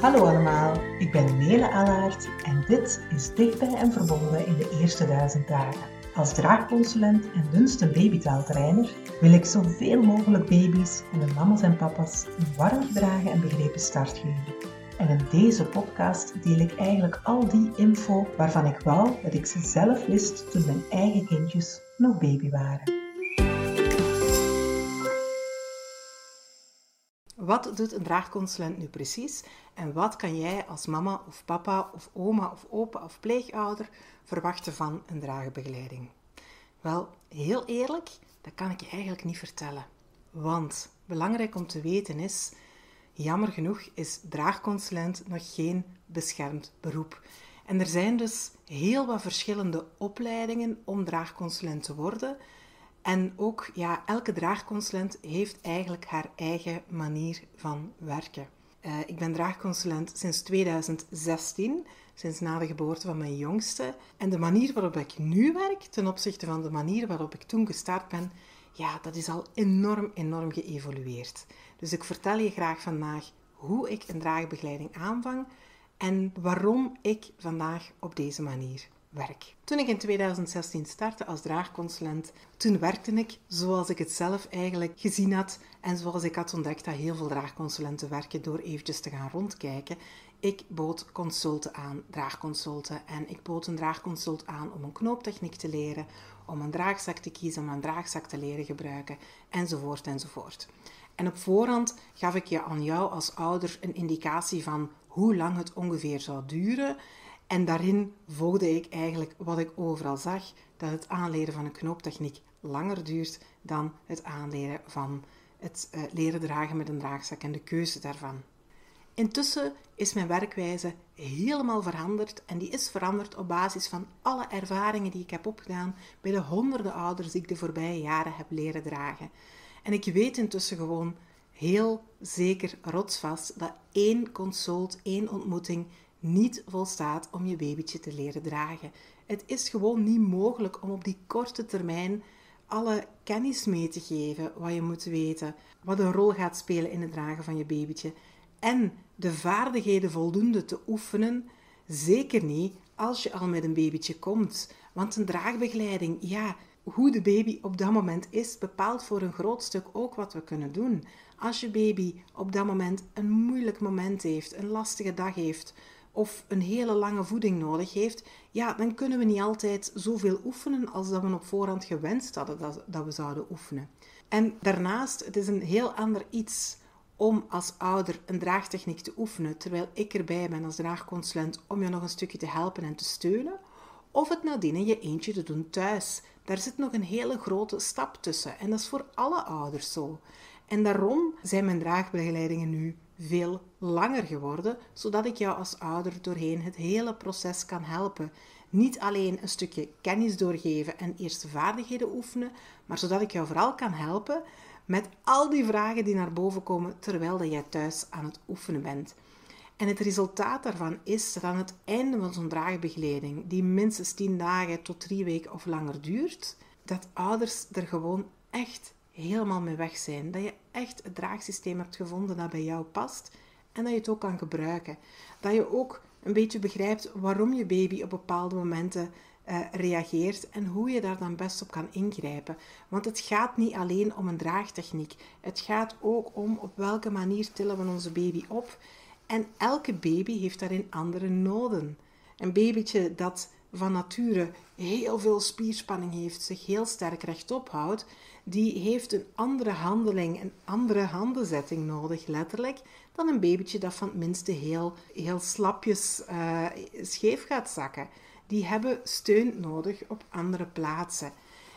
Hallo allemaal, ik ben Nele Allaert en dit is Dichtbij en Verbonden in de eerste duizend dagen. Als draagconsulent en Dunsten babytaaltrainer wil ik zoveel mogelijk baby's en hun mama's en papa's een warm gedragen en begrepen start geven. En in deze podcast deel ik eigenlijk al die info waarvan ik wou dat ik ze zelf wist toen mijn eigen kindjes nog baby waren. Wat doet een draagconsulent nu precies en wat kan jij als mama of papa of oma of opa of pleegouder verwachten van een draagbegeleiding? Wel, heel eerlijk, dat kan ik je eigenlijk niet vertellen. Want belangrijk om te weten is, jammer genoeg is draagconsulent nog geen beschermd beroep. En er zijn dus heel wat verschillende opleidingen om draagconsulent te worden. En ook, ja, elke draagconsulent heeft eigenlijk haar eigen manier van werken. Uh, ik ben draagconsulent sinds 2016, sinds na de geboorte van mijn jongste. En de manier waarop ik nu werk, ten opzichte van de manier waarop ik toen gestart ben, ja, dat is al enorm, enorm geëvolueerd. Dus ik vertel je graag vandaag hoe ik een draagbegeleiding aanvang en waarom ik vandaag op deze manier Toen ik in 2016 startte als draagconsulent, toen werkte ik zoals ik het zelf eigenlijk gezien had en zoals ik had ontdekt dat heel veel draagconsulenten werken door eventjes te gaan rondkijken. Ik bood consulten aan, draagconsulten, en ik bood een draagconsult aan om een knooptechniek te leren, om een draagzak te kiezen, om een draagzak te leren gebruiken, enzovoort enzovoort. En op voorhand gaf ik je aan jou als ouder een indicatie van hoe lang het ongeveer zou duren en daarin volgde ik eigenlijk wat ik overal zag, dat het aanleren van een knooptechniek langer duurt dan het aanleren van het uh, leren dragen met een draagzak en de keuze daarvan. Intussen is mijn werkwijze helemaal veranderd en die is veranderd op basis van alle ervaringen die ik heb opgedaan bij de honderden ouders die ik de voorbije jaren heb leren dragen. En ik weet intussen gewoon heel zeker rotsvast dat één consult, één ontmoeting niet volstaat om je babytje te leren dragen. Het is gewoon niet mogelijk om op die korte termijn alle kennis mee te geven wat je moet weten, wat een rol gaat spelen in het dragen van je babytje en de vaardigheden voldoende te oefenen. Zeker niet als je al met een babytje komt, want een draagbegeleiding, ja, hoe de baby op dat moment is, bepaalt voor een groot stuk ook wat we kunnen doen. Als je baby op dat moment een moeilijk moment heeft, een lastige dag heeft, of een hele lange voeding nodig heeft, ja, dan kunnen we niet altijd zoveel oefenen als dat we op voorhand gewenst hadden dat, dat we zouden oefenen. En daarnaast, het is een heel ander iets om als ouder een draagtechniek te oefenen, terwijl ik erbij ben als draagconsulent om je nog een stukje te helpen en te steunen, of het nadien in je eentje te doen thuis. Daar zit nog een hele grote stap tussen en dat is voor alle ouders zo. En daarom zijn mijn draagbegeleidingen nu veel langer geworden, zodat ik jou als ouder doorheen het hele proces kan helpen. Niet alleen een stukje kennis doorgeven en eerste vaardigheden oefenen, maar zodat ik jou vooral kan helpen met al die vragen die naar boven komen terwijl dat jij thuis aan het oefenen bent. En het resultaat daarvan is dat aan het einde van zo'n draagbegeleiding, die minstens 10 dagen tot 3 weken of langer duurt, dat ouders er gewoon echt helemaal mee weg zijn. Dat je echt het draagsysteem hebt gevonden dat bij jou past en dat je het ook kan gebruiken. Dat je ook een beetje begrijpt waarom je baby op bepaalde momenten uh, reageert en hoe je daar dan best op kan ingrijpen. Want het gaat niet alleen om een draagtechniek. Het gaat ook om op welke manier tillen we onze baby op. En elke baby heeft daarin andere noden. Een babytje dat van nature heel veel spierspanning heeft, zich heel sterk rechtop houdt, die heeft een andere handeling, een andere handenzetting nodig, letterlijk, dan een babytje dat van het minste heel, heel slapjes uh, scheef gaat zakken. Die hebben steun nodig op andere plaatsen.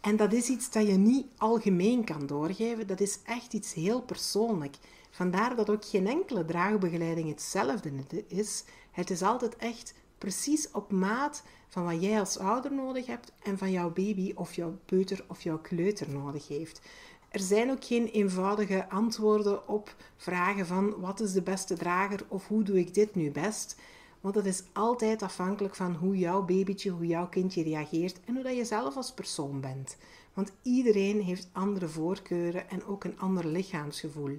En dat is iets dat je niet algemeen kan doorgeven, dat is echt iets heel persoonlijk. Vandaar dat ook geen enkele draagbegeleiding hetzelfde is. Het is altijd echt precies op maat van wat jij als ouder nodig hebt en van jouw baby of jouw peuter of jouw kleuter nodig heeft. Er zijn ook geen eenvoudige antwoorden op vragen van wat is de beste drager of hoe doe ik dit nu best. Want het is altijd afhankelijk van hoe jouw babytje, hoe jouw kindje reageert en hoe dat je zelf als persoon bent. Want iedereen heeft andere voorkeuren en ook een ander lichaamsgevoel.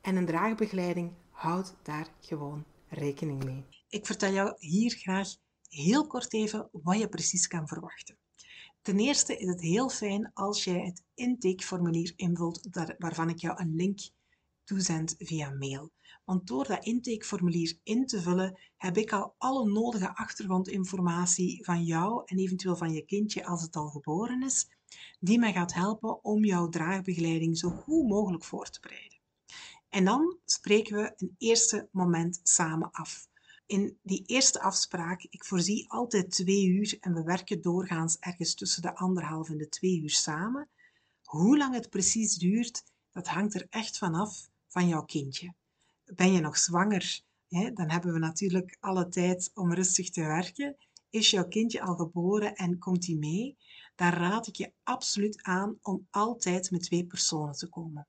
En een draagbegeleiding houdt daar gewoon rekening mee. Ik vertel jou hier graag heel kort even wat je precies kan verwachten. Ten eerste is het heel fijn als jij het intakeformulier invult waarvan ik jou een link toezend via mail. Want door dat intakeformulier in te vullen heb ik al alle nodige achtergrondinformatie van jou en eventueel van je kindje als het al geboren is, die mij gaat helpen om jouw draagbegeleiding zo goed mogelijk voor te bereiden. En dan spreken we een eerste moment samen af in die eerste afspraak, ik voorzie altijd twee uur en we werken doorgaans ergens tussen de anderhalf en de twee uur samen. Hoe lang het precies duurt, dat hangt er echt vanaf van jouw kindje. Ben je nog zwanger? Hè, dan hebben we natuurlijk alle tijd om rustig te werken. Is jouw kindje al geboren en komt hij mee? Dan raad ik je absoluut aan om altijd met twee personen te komen.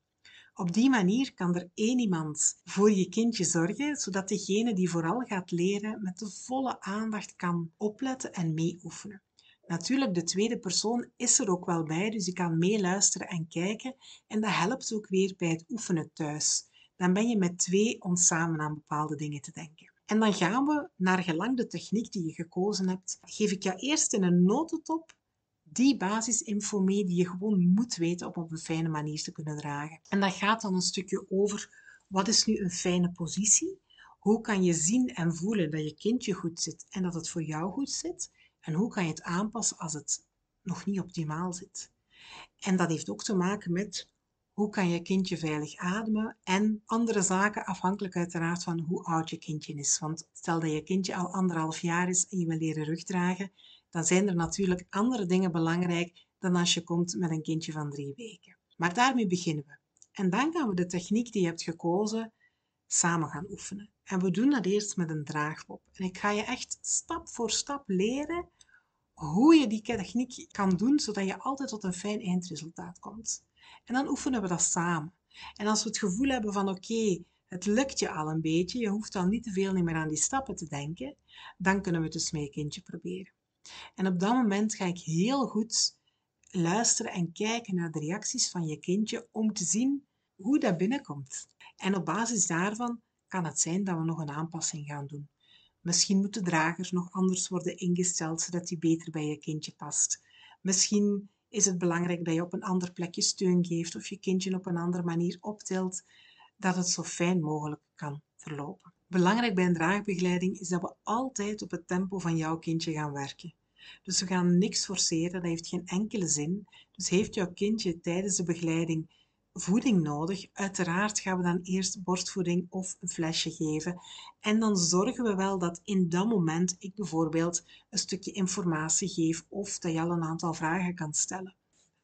Op die manier kan er één iemand voor je kindje zorgen, zodat degene die vooral gaat leren met de volle aandacht kan opletten en meeoefenen. Natuurlijk, de tweede persoon is er ook wel bij, dus je kan meeluisteren en kijken. En dat helpt ook weer bij het oefenen thuis. Dan ben je met twee om samen aan bepaalde dingen te denken. En dan gaan we, naar gelang de techniek die je gekozen hebt, geef ik jou eerst in een notendop die basisinfo mee die je gewoon moet weten om op een fijne manier te kunnen dragen. En dat gaat dan een stukje over wat is nu een fijne positie? Hoe kan je zien en voelen dat je kindje goed zit en dat het voor jou goed zit? En hoe kan je het aanpassen als het nog niet optimaal zit? En dat heeft ook te maken met hoe kan je kindje veilig ademen en andere zaken afhankelijk uiteraard van hoe oud je kindje is. Want stel dat je kindje al anderhalf jaar is en je wil leren rugdragen, dan zijn er natuurlijk andere dingen belangrijk dan als je komt met een kindje van drie weken. Maar daarmee beginnen we. En dan gaan we de techniek die je hebt gekozen samen gaan oefenen. En we doen dat eerst met een draagpop. En ik ga je echt stap voor stap leren hoe je die techniek kan doen, zodat je altijd tot een fijn eindresultaat komt. En dan oefenen we dat samen. En als we het gevoel hebben van oké, het lukt je al een beetje, je hoeft dan niet te veel meer aan die stappen te denken, dan kunnen we het dus met je kindje proberen. En op dat moment ga ik heel goed luisteren en kijken naar de reacties van je kindje om te zien hoe dat binnenkomt. En op basis daarvan kan het zijn dat we nog een aanpassing gaan doen. Misschien moet de drager nog anders worden ingesteld zodat die beter bij je kindje past. Misschien is het belangrijk dat je op een ander plekje steun geeft of je kindje op een andere manier optilt, dat het zo fijn mogelijk kan verlopen. Belangrijk bij een draagbegeleiding is dat we altijd op het tempo van jouw kindje gaan werken. Dus we gaan niks forceren, dat heeft geen enkele zin. Dus heeft jouw kindje tijdens de begeleiding voeding nodig, uiteraard gaan we dan eerst borstvoeding of een flesje geven. En dan zorgen we wel dat in dat moment ik bijvoorbeeld een stukje informatie geef of dat je al een aantal vragen kan stellen.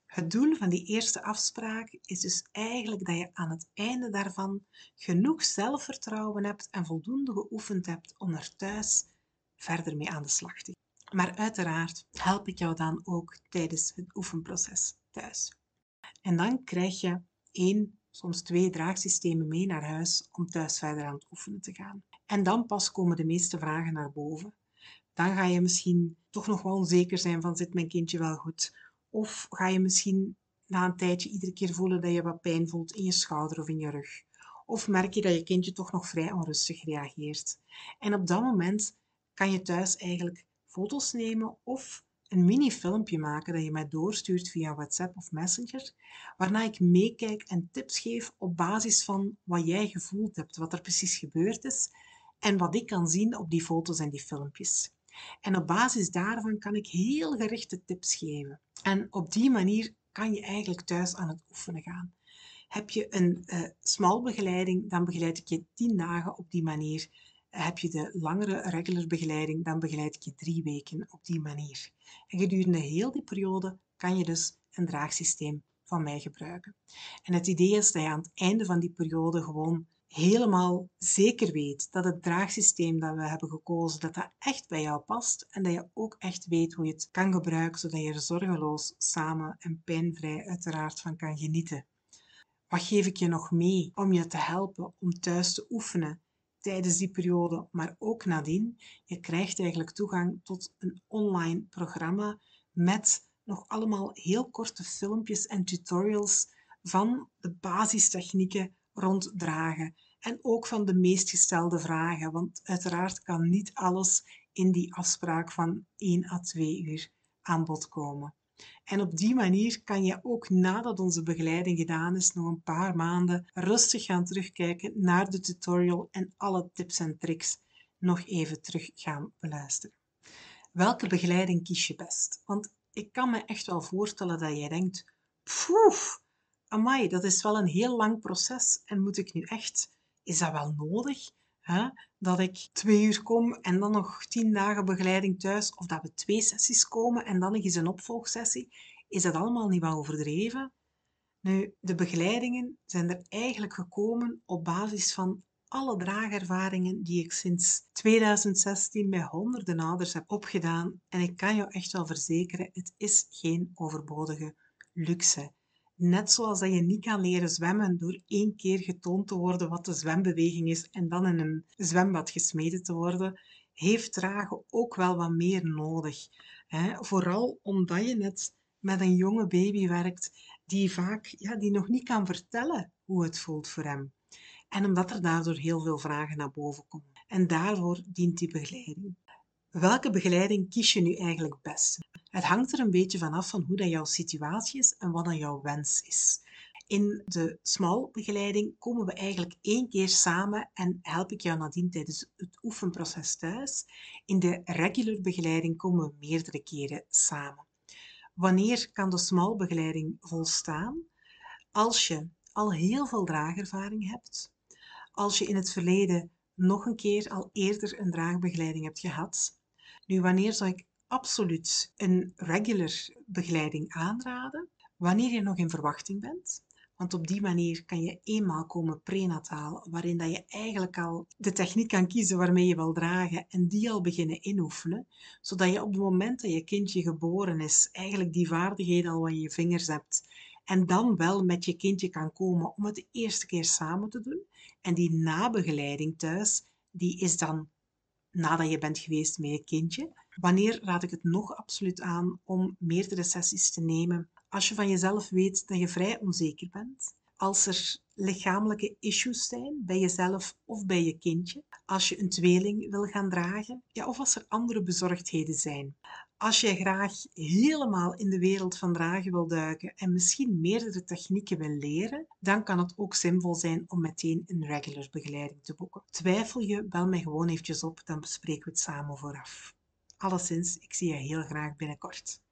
Het doel van die eerste afspraak is dus eigenlijk dat je aan het einde daarvan genoeg zelfvertrouwen hebt en voldoende geoefend hebt om er thuis verder mee aan de slag te gaan. Maar uiteraard help ik jou dan ook tijdens het oefenproces thuis. En dan krijg je één, soms twee draagsystemen mee naar huis om thuis verder aan het oefenen te gaan. En dan pas komen de meeste vragen naar boven. Dan ga je misschien toch nog wel onzeker zijn van zit mijn kindje wel goed? Of ga je misschien na een tijdje iedere keer voelen dat je wat pijn voelt in je schouder of in je rug? Of merk je dat je kindje toch nog vrij onrustig reageert? En op dat moment kan je thuis eigenlijk foto's nemen of een mini-filmpje maken dat je mij doorstuurt via WhatsApp of Messenger, waarna ik meekijk en tips geef op basis van wat jij gevoeld hebt, wat er precies gebeurd is en wat ik kan zien op die foto's en die filmpjes. En op basis daarvan kan ik heel gerichte tips geven. En op die manier kan je eigenlijk thuis aan het oefenen gaan. Heb je een uh, smal begeleiding, dan begeleid ik je 10 dagen op die manier. Heb je de langere regular begeleiding, dan begeleid ik je drie weken op die manier. En gedurende heel die periode kan je dus een draagsysteem van mij gebruiken. En het idee is dat je aan het einde van die periode gewoon helemaal zeker weet dat het draagsysteem dat we hebben gekozen, dat dat echt bij jou past en dat je ook echt weet hoe je het kan gebruiken, zodat je er zorgeloos samen en pijnvrij uiteraard van kan genieten. Wat geef ik je nog mee om je te helpen om thuis te oefenen tijdens die periode, maar ook nadien? Je krijgt eigenlijk toegang tot een online programma met nog allemaal heel korte filmpjes en tutorials van de basistechnieken rond dragen en ook van de meest gestelde vragen, want uiteraard kan niet alles in die afspraak van 1 à 2 uur aan bod komen. En op die manier kan je ook nadat onze begeleiding gedaan is, nog een paar maanden rustig gaan terugkijken naar de tutorial en alle tips en tricks nog even terug gaan beluisteren. Welke begeleiding kies je best? Want ik kan me echt wel voorstellen dat jij denkt, poef, amai, dat is wel een heel lang proces en moet ik nu echt, is dat wel nodig? Hè? Dat ik twee uur kom en dan nog tien dagen begeleiding thuis, of dat we twee sessies komen en dan nog eens een opvolgsessie. Is dat allemaal niet wel overdreven? Nu, de begeleidingen zijn er eigenlijk gekomen op basis van alle draagervaringen die ik sinds 2016 bij honderden ouders heb opgedaan. En ik kan jou echt wel verzekeren, het is geen overbodige luxe. Net zoals dat je niet kan leren zwemmen door één keer getoond te worden wat de zwembeweging is en dan in een zwembad gesmeden te worden, heeft dragen ook wel wat meer nodig. Vooral omdat je net met een jonge baby werkt die vaak ja, die nog niet kan vertellen hoe het voelt voor hem. En omdat er daardoor heel veel vragen naar boven komen. En daarvoor dient die begeleiding. Welke begeleiding kies je nu eigenlijk best? Het hangt er een beetje vanaf van hoe dat jouw situatie is en wat dan jouw wens is. In de small begeleiding komen we eigenlijk één keer samen en help ik jou nadien tijdens het oefenproces thuis. In de regular begeleiding komen we meerdere keren samen. Wanneer kan de small begeleiding volstaan? Als je al heel veel draagervaring hebt, als je in het verleden nog een keer al eerder een draagbegeleiding hebt gehad. Nu, wanneer zou ik absoluut een regular begeleiding aanraden? Wanneer je nog in verwachting bent. Want op die manier kan je eenmaal komen prenataal, waarin dat je eigenlijk al de techniek kan kiezen waarmee je wil dragen en die al beginnen inoefenen, zodat je op het moment dat je kindje geboren is, eigenlijk die vaardigheden al in je vingers hebt en dan wel met je kindje kan komen om het de eerste keer samen te doen. En die nabegeleiding thuis, die is dan nadat je bent geweest met je kindje. Wanneer raad ik het nog absoluut aan om meerdere sessies te nemen? Als je van jezelf weet dat je vrij onzeker bent, als er lichamelijke issues zijn bij jezelf of bij je kindje, als je een tweeling wil gaan dragen, ja, of als er andere bezorgdheden zijn. Als je graag helemaal in de wereld van dragen wil duiken en misschien meerdere technieken wil leren, dan kan het ook zinvol zijn om meteen een regular begeleiding te boeken. Twijfel je, bel mij gewoon eventjes op, dan bespreken we het samen vooraf. Alleszins, ik zie je heel graag binnenkort.